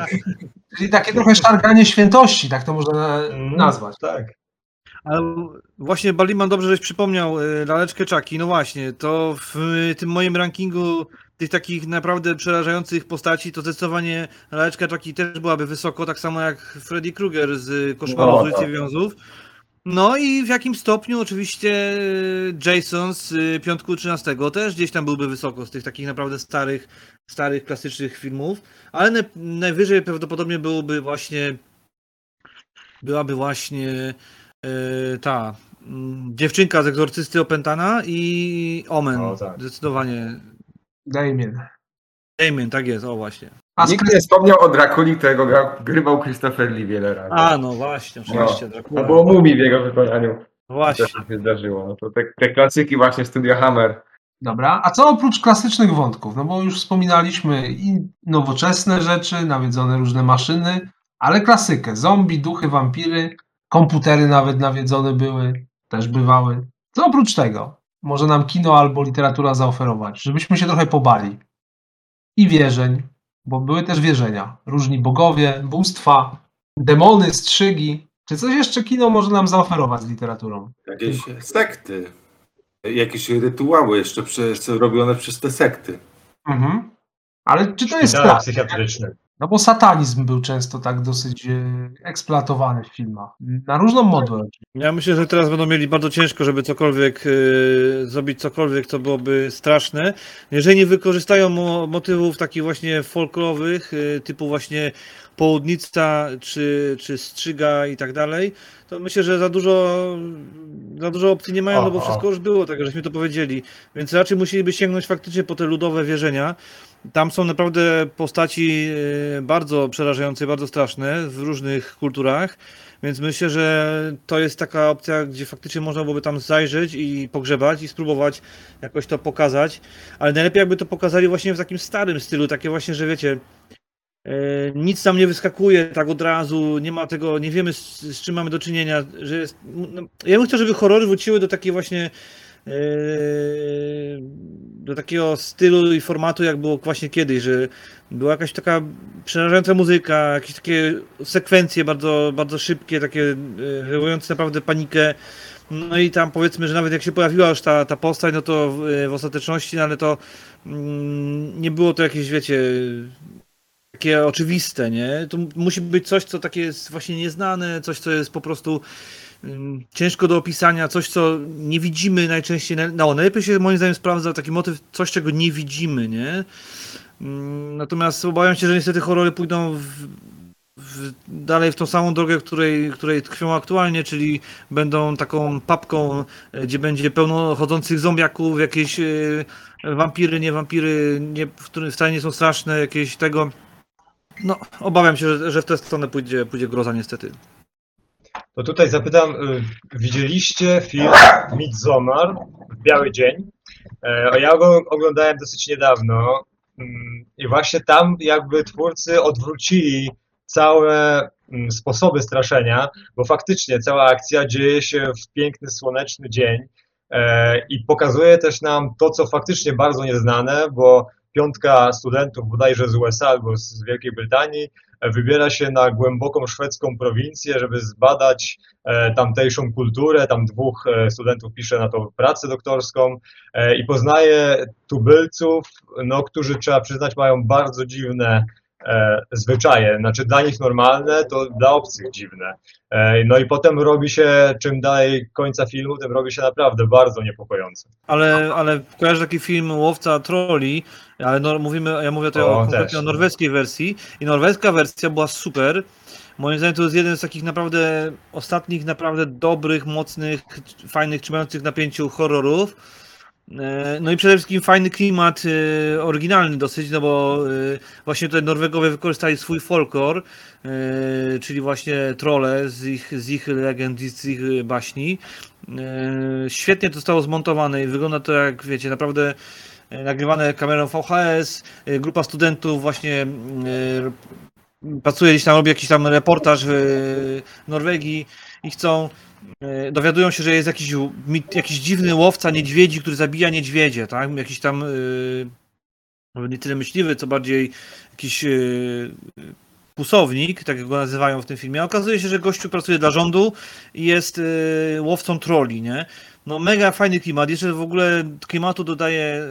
Czyli takie trochę szarganie świętości, tak to można Mm, nazwać. Tak. Ale właśnie Baliman dobrze, żeś przypomniał y, laleczkę Czaki. No właśnie, to w y, tym moim rankingu tych takich naprawdę przerażających postaci, to zdecydowanie laleczka Czaki też byłaby wysoko, tak samo jak Freddy Krueger z Koszmaru No, z ulicy tak. Wiązów. No i w jakim stopniu oczywiście y, Jason z y, Piątku 13 też gdzieś tam byłby wysoko z tych takich naprawdę starych, starych, klasycznych filmów, ale naj, najwyżej prawdopodobnie byłoby właśnie byłaby właśnie e, ta mm, dziewczynka z egzorcysty opętana i Omen. O, tak. Zdecydowanie. Damien. Damien, tak jest, o właśnie. A Nikt nie wspomniał o Drakuli, którego grywał Christopher Lee wiele razy. A, no właśnie, oczywiście. No. Dracula. Albo o Mumii w jego wykonaniu. Właśnie. Też się zdarzyło. No to te, te klasyki właśnie Studio Hammer. Dobra, a co oprócz klasycznych wątków? No bo już wspominaliśmy i nowoczesne rzeczy, nawiedzone różne maszyny, ale klasykę. Zombie, duchy, wampiry, komputery nawet nawiedzone były, też bywały. Co oprócz tego może nam kino albo literatura zaoferować, żebyśmy się trochę pobali? I wierzeń, bo były też wierzenia. Różni bogowie, bóstwa, demony, strzygi. Czy coś jeszcze kino może nam zaoferować z literaturą? Jakieś sekty. Jakieś rytuały jeszcze przez, robione przez te sekty. Mhm. Ale czy to jest Szpitale tak? No bo satanizm był często tak dosyć e, eksploatowany w filmach. Na różną modłę. Ja myślę, że teraz będą mieli bardzo ciężko, żeby cokolwiek e, zrobić, cokolwiek, co byłoby straszne. Jeżeli nie wykorzystają mo motywów takich właśnie folklorowych, e, typu właśnie południca, czy, czy strzyga i tak dalej, to myślę, że za dużo, za dużo opcji nie mają, no bo wszystko już było, tak żeśmy to powiedzieli. Więc raczej musieliby sięgnąć faktycznie po te ludowe wierzenia. Tam są naprawdę postaci e, bardzo przerażające, bardzo straszne w różnych kulturach. Więc myślę, że to jest taka opcja, gdzie faktycznie można byłoby tam zajrzeć i pogrzebać i spróbować jakoś to pokazać. Ale najlepiej jakby to pokazali właśnie w takim starym stylu, takie właśnie, że wiecie, e, nic tam nie wyskakuje tak od razu, nie ma tego, nie wiemy z, z czym mamy do czynienia, że jest, no, ja bym chciał, żeby horrory wróciły do takiej właśnie do takiego stylu i formatu, jak było właśnie kiedyś, że była jakaś taka przerażająca muzyka, jakieś takie sekwencje bardzo, bardzo szybkie, takie e, wywołujące naprawdę panikę. No i tam powiedzmy, że nawet jak się pojawiła już ta, ta postać, no to w, w ostateczności, no ale to mm, nie było to jakieś, wiecie, takie oczywiste, nie? To musi być coś, co takie jest właśnie nieznane, coś, co jest po prostu ciężko do opisania, coś, co nie widzimy najczęściej. na- No, najlepiej się moim zdaniem sprawdza taki motyw, coś, czego nie widzimy, nie? Ym, Natomiast obawiam się, że niestety horrory pójdą w, w, dalej w tą samą drogę, której, której tkwią aktualnie, czyli będą taką papką, e, gdzie będzie pełno chodzących zombiaków, jakieś e, wampiry, nie wampiry, nie, które wcale nie są straszne, jakieś tego. No, obawiam się, że, że w tę stronę pójdzie, pójdzie groza niestety. To tutaj zapytam, y, widzieliście film Midsommar w Biały Dzień? E, Ja go oglądałem dosyć niedawno mm, i właśnie tam jakby twórcy odwrócili całe mm, sposoby straszenia, bo faktycznie cała akcja dzieje się w piękny, słoneczny dzień e, i pokazuje też nam to, co faktycznie bardzo nieznane, bo piątka studentów bodajże z USA albo z Wielkiej Brytanii wybiera się na głęboką szwedzką prowincję, żeby zbadać e, tamtejszą kulturę. Tam dwóch e, studentów pisze na to pracę doktorską e, i poznaje tubylców, no, którzy trzeba przyznać mają bardzo dziwne e, zwyczaje. Znaczy dla nich normalne, to dla obcych dziwne. E, no i potem robi się, czym dalej końca filmu, tym robi się naprawdę bardzo niepokojące. Ale, ale kojarzę taki film Łowca Troli, ale no, mówimy, ja mówię tutaj O, o, o norweskiej wersji i norweska wersja była super, Moim zdaniem to jest jeden z takich naprawdę ostatnich, naprawdę dobrych, mocnych, fajnych, trzymających napięciu horrorów. E, No i przede wszystkim fajny klimat e, oryginalny dosyć, no bo e, właśnie tutaj Norwegowie wykorzystali swój folklor, czyli właśnie trole z ich, z ich legend, z ich baśni. Świetnie to zostało zmontowane i wygląda to jak, wiecie, naprawdę nagrywane kamerą VHS. Grupa studentów właśnie pracuje gdzieś tam, robi jakiś tam reportaż w Norwegii i chcą dowiadują się, że jest jakiś, jakiś dziwny łowca niedźwiedzi, który zabija niedźwiedzie, tak? Jakiś tam y, może nie tyle myśliwy, co bardziej jakiś y, pusownik, tak jak go nazywają w tym filmie. Okazuje się, że gościu pracuje dla rządu i jest y, łowcą troli, nie? No mega fajny klimat. Jeszcze w ogóle klimatu dodaje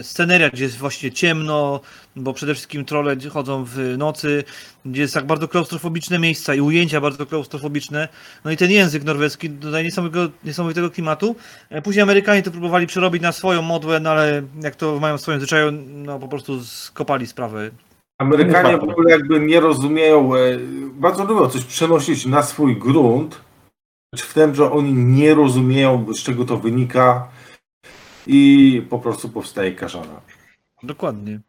y, sceneria, gdzie jest właśnie ciemno, bo przede wszystkim trole chodzą w nocy, gdzie jest tak bardzo klaustrofobiczne miejsca i ujęcia bardzo klaustrofobiczne. No i ten język norweski dodaje niesamowitego, niesamowitego klimatu. E, Później Amerykanie to próbowali przerobić na swoją modłę, no ale jak to mają w swoim zwyczaju, no po prostu skopali sprawę. Amerykanie w ogóle jakby nie rozumieją, e, bardzo lubią coś przenosić na swój grunt, w tym, że oni nie rozumieją, z czego to wynika i po prostu powstaje kaszana. Dokładnie.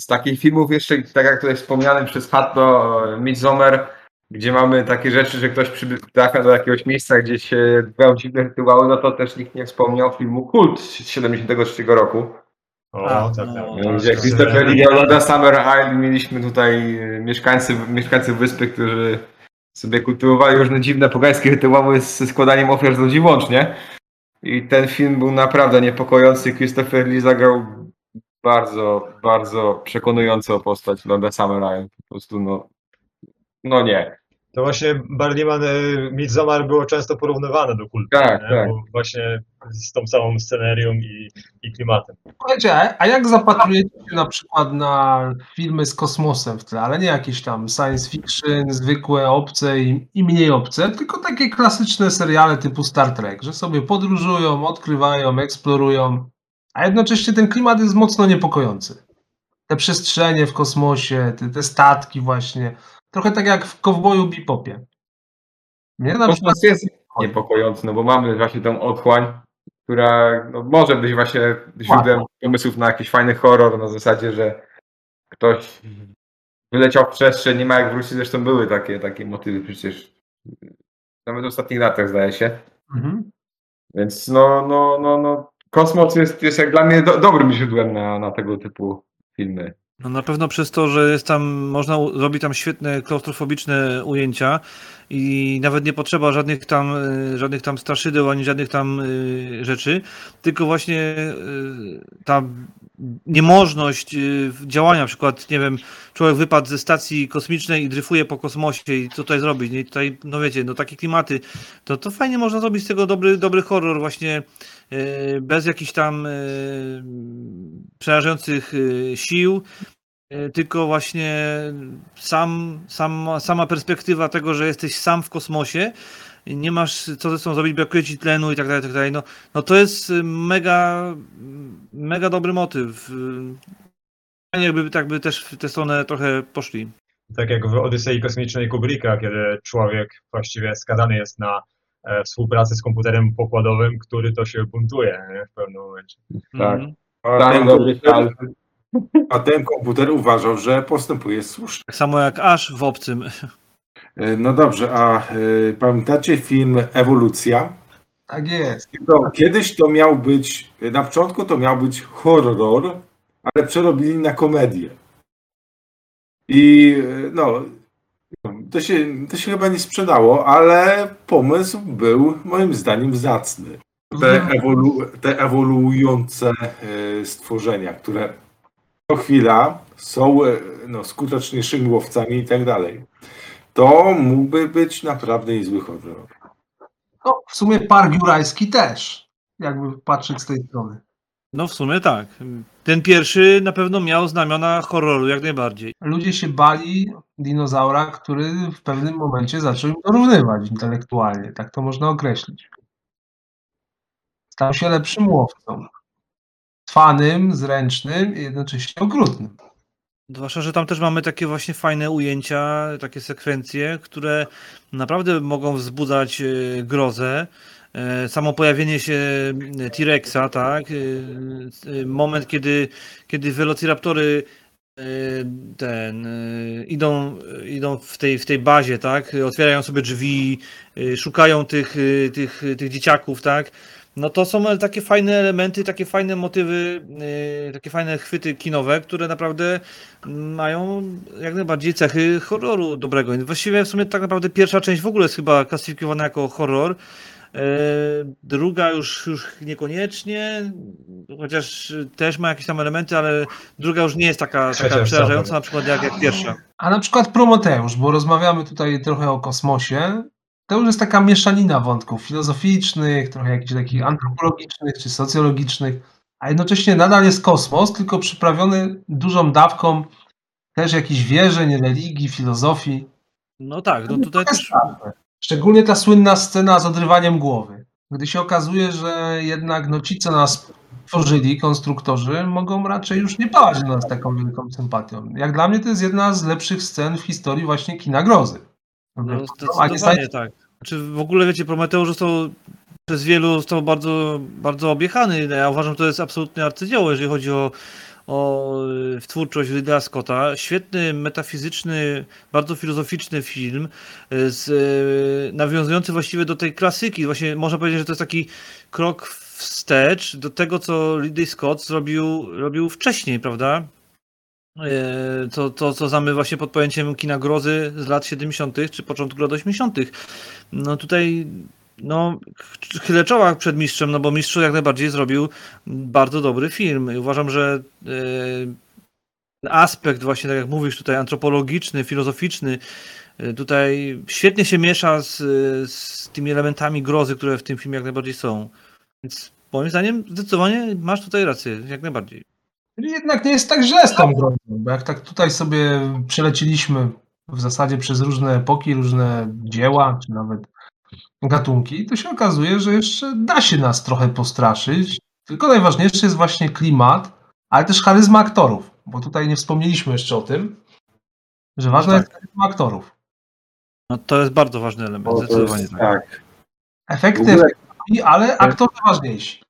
Z takich filmów jeszcze, tak jak tutaj wspomniany przez Hatto, Midsommar, gdzie mamy takie rzeczy, że ktoś trafia do jakiegoś miejsca, gdzie się odbywają dziwne rytuały, no to też nikt nie wspomniał filmu Kult z 73 roku. O, A, tak, no. tak. Gdzie Christopher Lee Summer Isle, mieliśmy tutaj mieszkańcy, mieszkańców wyspy, którzy sobie kultywowali różne dziwne pogańskie rytuały ze składaniem ofiar z ludzi łącznie. I ten film był naprawdę niepokojący. Christopher Lee zagrał bardzo, bardzo przekonującą postać Lorda Isle. Po prostu no, no nie. To właśnie Barliman y, Midsommar było często porównywane do kultu. Tak, tak. Właśnie z tą samą scenerią i, i klimatem. Słuchajcie, a- a jak zapatrujecie się na przykład na filmy z kosmosem w tle, ale nie jakieś tam science fiction, zwykłe, obce i, i mniej obce, tylko takie klasyczne seriale typu Star Trek, że sobie podróżują, odkrywają, eksplorują, a jednocześnie ten klimat jest mocno niepokojący. Te przestrzenie w kosmosie, te, te statki właśnie, trochę tak jak w Kowboju Bebopie. Nie? Na przykład Kosmos jest niepokojący, no bo mamy właśnie tą otchłań, która no, może być właśnie źródłem pomysłów na jakiś fajny horror na zasadzie, że ktoś wyleciał w przestrzeń, nie ma jak wrócić, zresztą były takie, takie motywy przecież nawet w ostatnich latach zdaje się. Mhm. Więc no, no, no, no kosmos jest, jest jak dla mnie do, dobrym źródłem na, na tego typu filmy. No na pewno przez to, że jest tam, można zrobić tam świetne klaustrofobiczne ujęcia i nawet nie potrzeba żadnych tam, y, żadnych tam straszydeł ani żadnych tam y, rzeczy, tylko właśnie y, ta niemożność działania, na przykład, nie wiem, człowiek wypadł ze stacji kosmicznej i dryfuje po kosmosie i co tutaj zrobić, nie? I tutaj, no wiecie, no takie klimaty, to, to fajnie można zrobić z tego dobry, dobry horror właśnie bez jakichś tam y, przerażających y, sił, y, tylko właśnie sam, sam, sama perspektywa tego, że jesteś sam w kosmosie, nie masz co ze sobą zrobić, brakuje ci tlenu i tak dalej, tak dalej. No, no to jest y, mega, mega dobry motyw. Y, Fajnie jakby tak by też w tę stronę trochę poszli. Tak jak w Odysei Kosmicznej Kubricka, kiedy człowiek właściwie skazany jest na e, współpracę z komputerem pokładowym, który to się buntuje nie? w pewnym momencie. Tak. Mhm. A ten, komputer, a ten komputer uważał, że postępuje słusznie. Tak samo jak aż w obcym. E, No dobrze, a e, pamiętacie film Ewolucja? Tak jest. To, kiedyś to miał być, na początku to miał być horror, ale przerobili na komedię. I no, to się, to się chyba nie sprzedało, ale pomysł był moim zdaniem zacny. Te, ewolu, te ewoluujące e, stworzenia, które co chwila są e, no, skuteczniejszymi łowcami i tak dalej. To mógłby być naprawdę niezły horror. No, w sumie Park Jurajski też, jakby patrzeć z tej strony. No w sumie tak. Ten pierwszy na pewno miał znamiona horroru, jak najbardziej. Ludzie się bali dinozaura, który w pewnym momencie zaczął im dorównywać intelektualnie, tak to można określić. Stał się lepszym łowcą. Trwanym, zręcznym i jednocześnie okrutnym. Zwłaszcza, że tam też mamy takie właśnie fajne ujęcia, takie sekwencje, które naprawdę mogą wzbudzać e, grozę. E, Samo pojawienie się T-Rexa, tak? E, e, Moment, kiedy, kiedy Velociraptory ten, idą, idą w, tej, w tej bazie, tak? Otwierają sobie drzwi, szukają tych, tych, tych dzieciaków, tak? No to są takie fajne elementy, takie fajne motywy, takie fajne chwyty kinowe, które naprawdę mają jak najbardziej cechy horroru dobrego. Właściwie w sumie tak naprawdę pierwsza część w ogóle jest chyba klasyfikowana jako horror. E, Druga już, już niekoniecznie, chociaż też ma jakieś tam elementy, ale druga już nie jest taka, taka przerażająca na przykład jak, jak pierwsza. A na przykład Prometeusz, bo rozmawiamy tutaj trochę o kosmosie. To już jest taka mieszanina wątków filozoficznych, trochę jakichś takich antropologicznych czy socjologicznych, a jednocześnie nadal jest kosmos, tylko przyprawiony dużą dawką też jakichś wierzeń, religii, filozofii. No tak, no tutaj To jest też. Szczególnie ta słynna scena z odrywaniem głowy. Gdy się okazuje, że jednak no ci, co nas tworzyli, konstruktorzy, mogą raczej już nie pałać do nas taką wielką sympatią. Jak dla mnie to jest jedna z lepszych scen w historii właśnie kina grozy. No, zdecydowanie science tak. Znaczy w ogóle wiecie, Prometeusz został przez wielu został bardzo, bardzo objechany. Ja uważam, że to jest absolutnie arcydzieło, jeżeli chodzi o, o y, twórczość Ridleya Scotta. Świetny, metafizyczny, bardzo filozoficzny film, y, z, y, nawiązujący właściwie do tej klasyki. Właśnie można powiedzieć, że to jest taki krok wstecz do tego, co Ridley Scott zrobił, robił wcześniej, prawda? To, to, co znamy właśnie pod pojęciem kina grozy z lat 70. czy początku lat 80. No tutaj no, ch- chylę czoła przed mistrzem, no bo mistrz jak najbardziej zrobił bardzo dobry film. I uważam, że e, aspekt właśnie, tak jak mówisz tutaj, antropologiczny, filozoficzny, e, tutaj świetnie się miesza z, z tymi elementami grozy, które w tym filmie jak najbardziej są. Więc moim zdaniem zdecydowanie masz tutaj rację, jak najbardziej. Jednak nie jest tak źle z tą grozą, bo jak tak tutaj sobie przeleciliśmy w zasadzie przez różne epoki, różne dzieła, czy nawet gatunki, to się okazuje, że jeszcze da się nas trochę postraszyć. Tylko najważniejszy jest właśnie klimat, ale też charyzma aktorów, bo tutaj nie wspomnieliśmy jeszcze o tym, że ważna tak. jest charyzma aktorów. No to jest bardzo ważny element, O, zdecydowanie jest, tak. tak. Efekty, ogóle, ale aktorzy ważniejsi.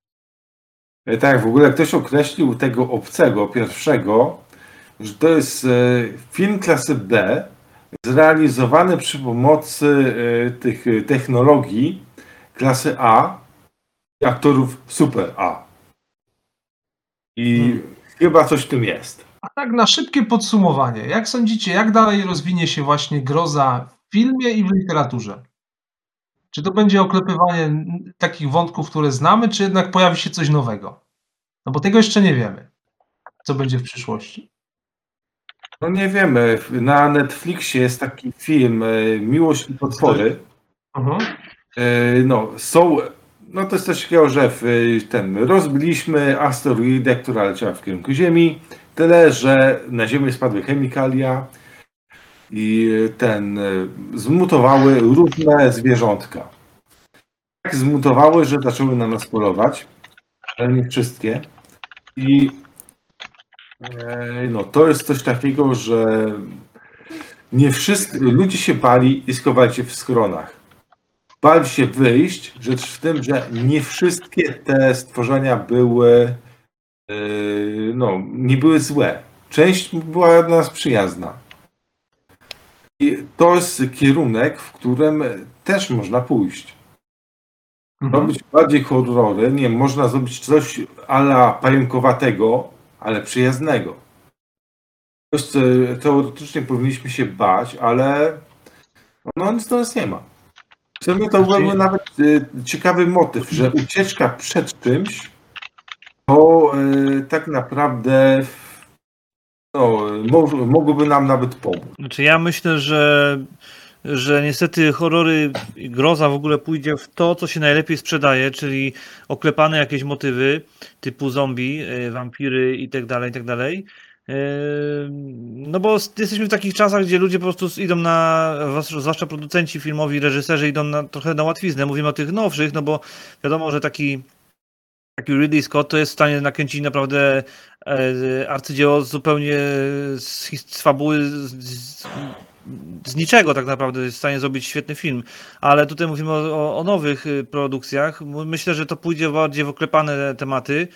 e, tak, w ogóle ktoś określił tego obcego pierwszego, że to jest e, film klasy B, zrealizowany przy pomocy e, tych e, technologii klasy A i aktorów super A. I Hmm. chyba coś w tym jest. A tak na szybkie podsumowanie, jak sądzicie, jak dalej rozwinie się właśnie groza w filmie i w literaturze? Czy to będzie oklepywanie takich wątków, które znamy, czy jednak pojawi się coś nowego? No bo tego jeszcze nie wiemy, co będzie w przyszłości. No nie wiemy, na Netflixie jest taki film e, Miłość i potwory. Mhm. E, No, są, no to jest coś takiego, że e, ten, rozbiliśmy asteroidę, która leciała w kierunku Ziemi, tyle, że na Ziemię spadły chemikalia i ten, zmutowały różne zwierzątka. Tak zmutowały, że zaczęły na nas polować, ale nie wszystkie. I no, to jest coś takiego, że nie wszyscy, ludzie się bali i schowali się w schronach bali się wyjść, rzecz w tym, że nie wszystkie te stworzenia były, yy, no, nie były złe. Część była dla nas przyjazna. I to jest kierunek, w którym też można pójść. Mhm. Robić bardziej horrory, nie, można zrobić coś ala pająkowatego, ale przyjaznego. Teoretycznie powinniśmy się bać, ale no nic do nas nie ma. W sumie to byłby nawet y, ciekawy motyw, że ucieczka przed czymś to y, tak naprawdę no, mo, mogłoby nam nawet pomóc. Znaczy ja myślę, że, że niestety horrory groza w ogóle pójdzie w to, co się najlepiej sprzedaje, czyli oklepane jakieś motywy typu zombie, y, wampiry i tak dalej, i tak. Yy, No bo jesteśmy w takich czasach, gdzie ludzie po prostu idą na, zwłaszcza- producenci filmowi, reżyserzy idą na, trochę na łatwiznę. Mówimy o tych nowszych, no bo wiadomo, że taki taki Ridley Scott to jest w stanie nakręcić naprawdę e, arcydzieło zupełnie z, z fabuły z, z, z niczego tak naprawdę jest w stanie zrobić świetny film. Ale tutaj mówimy o, o, nowych y, produkcjach. Myślę, że to pójdzie bardziej w oklepane tematy.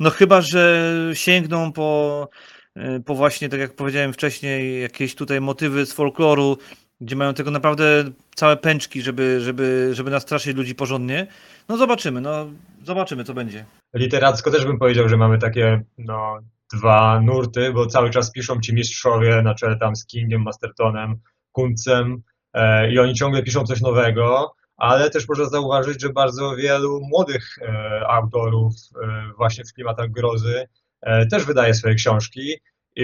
No chyba, że sięgną po, y, po właśnie, tak jak powiedziałem wcześniej, jakieś tutaj motywy z folkloru, gdzie mają tego naprawdę całe pęczki, żeby, żeby, żeby nastraszyć ludzi porządnie. No zobaczymy, no zobaczymy co będzie. Literacko też bym powiedział, że mamy takie no, dwa nurty, bo cały czas piszą ci mistrzowie na czele tam z Kingiem, Mastertonem, Kuncem e, i oni ciągle piszą coś nowego, ale też można zauważyć, że bardzo wielu młodych e, autorów e, właśnie w klimatach grozy e, też wydaje swoje książki,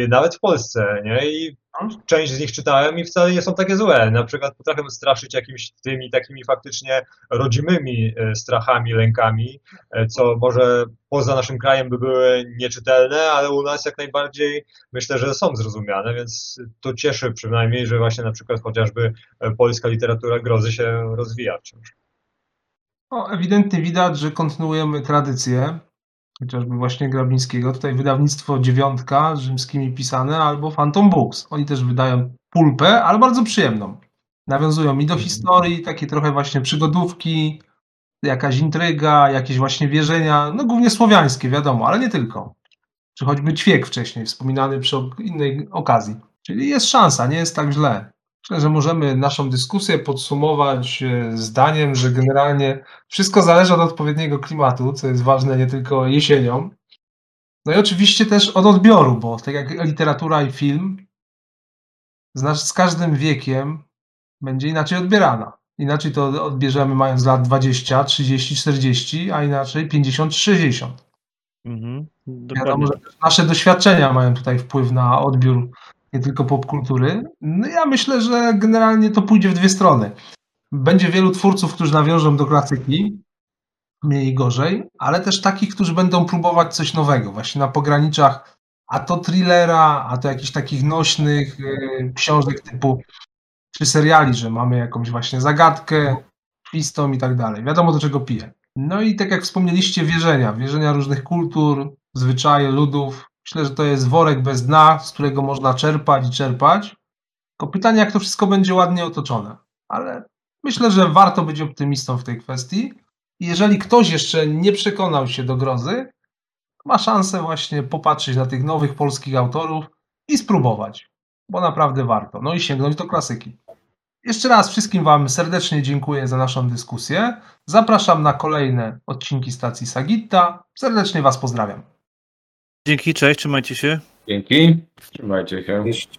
nawet w Polsce, nie? I część z nich czytałem i wcale nie są takie złe. Na przykład potrafią straszyć jakimiś tymi takimi faktycznie rodzimymi e, strachami, lękami, e, co może poza naszym krajem by były nieczytelne, ale u nas jak najbardziej myślę, że są zrozumiane, więc to cieszy przynajmniej, że właśnie na przykład chociażby e, polska literatura grozy się rozwija wciąż. No, ewidentnie widać, że kontynuujemy tradycję, chociażby właśnie Grabińskiego. Tutaj wydawnictwo Dziewiątka, rzymskimi pisane, albo Phantom Books. Oni też wydają pulpę, ale bardzo przyjemną. Nawiązują i do historii, takie trochę właśnie przygodówki, jakaś intryga, jakieś właśnie wierzenia, no głównie słowiańskie, wiadomo, ale nie tylko. Czy choćby ćwiek wcześniej, wspominany przy innej okazji. Czyli jest szansa, nie jest tak źle. Że możemy naszą dyskusję podsumować e, zdaniem, że generalnie wszystko zależy od odpowiedniego klimatu, co jest ważne nie tylko jesienią. No i oczywiście też od odbioru, bo tak jak literatura i film, z każdym wiekiem będzie inaczej odbierana. Inaczej to odbierzemy mając lat 20, 30, 40, a inaczej 50, 60. Mhm, Wiadomo, że nasze doświadczenia mają tutaj wpływ na odbiór nie tylko popkultury. No ja myślę, że generalnie to pójdzie w dwie strony. Będzie wielu twórców, którzy nawiążą do klasyki, mniej gorzej, ale też takich, którzy będą próbować coś nowego, właśnie na pograniczach a to thrillera, a to jakichś takich nośnych y, książek typu czy seriali, że mamy jakąś właśnie zagadkę, twistą i tak dalej. Wiadomo do czego piję. No i tak jak wspomnieliście, wierzenia, wierzenia różnych kultur, zwyczaje ludów. Myślę, że to jest worek bez dna, z którego można czerpać i czerpać. Tylko pytanie, jak to wszystko będzie ładnie otoczone. Ale myślę, że warto być optymistą w tej kwestii. I jeżeli ktoś jeszcze nie przekonał się do grozy, ma szansę właśnie popatrzeć na tych nowych polskich autorów i spróbować, bo naprawdę warto. No i sięgnąć do klasyki. Jeszcze raz wszystkim Wam serdecznie dziękuję za naszą dyskusję. Zapraszam na kolejne odcinki stacji Sagitta. Serdecznie Was pozdrawiam. Dzięki, cześć, trzymajcie się. Dzięki. Trzymajcie się. Jeśli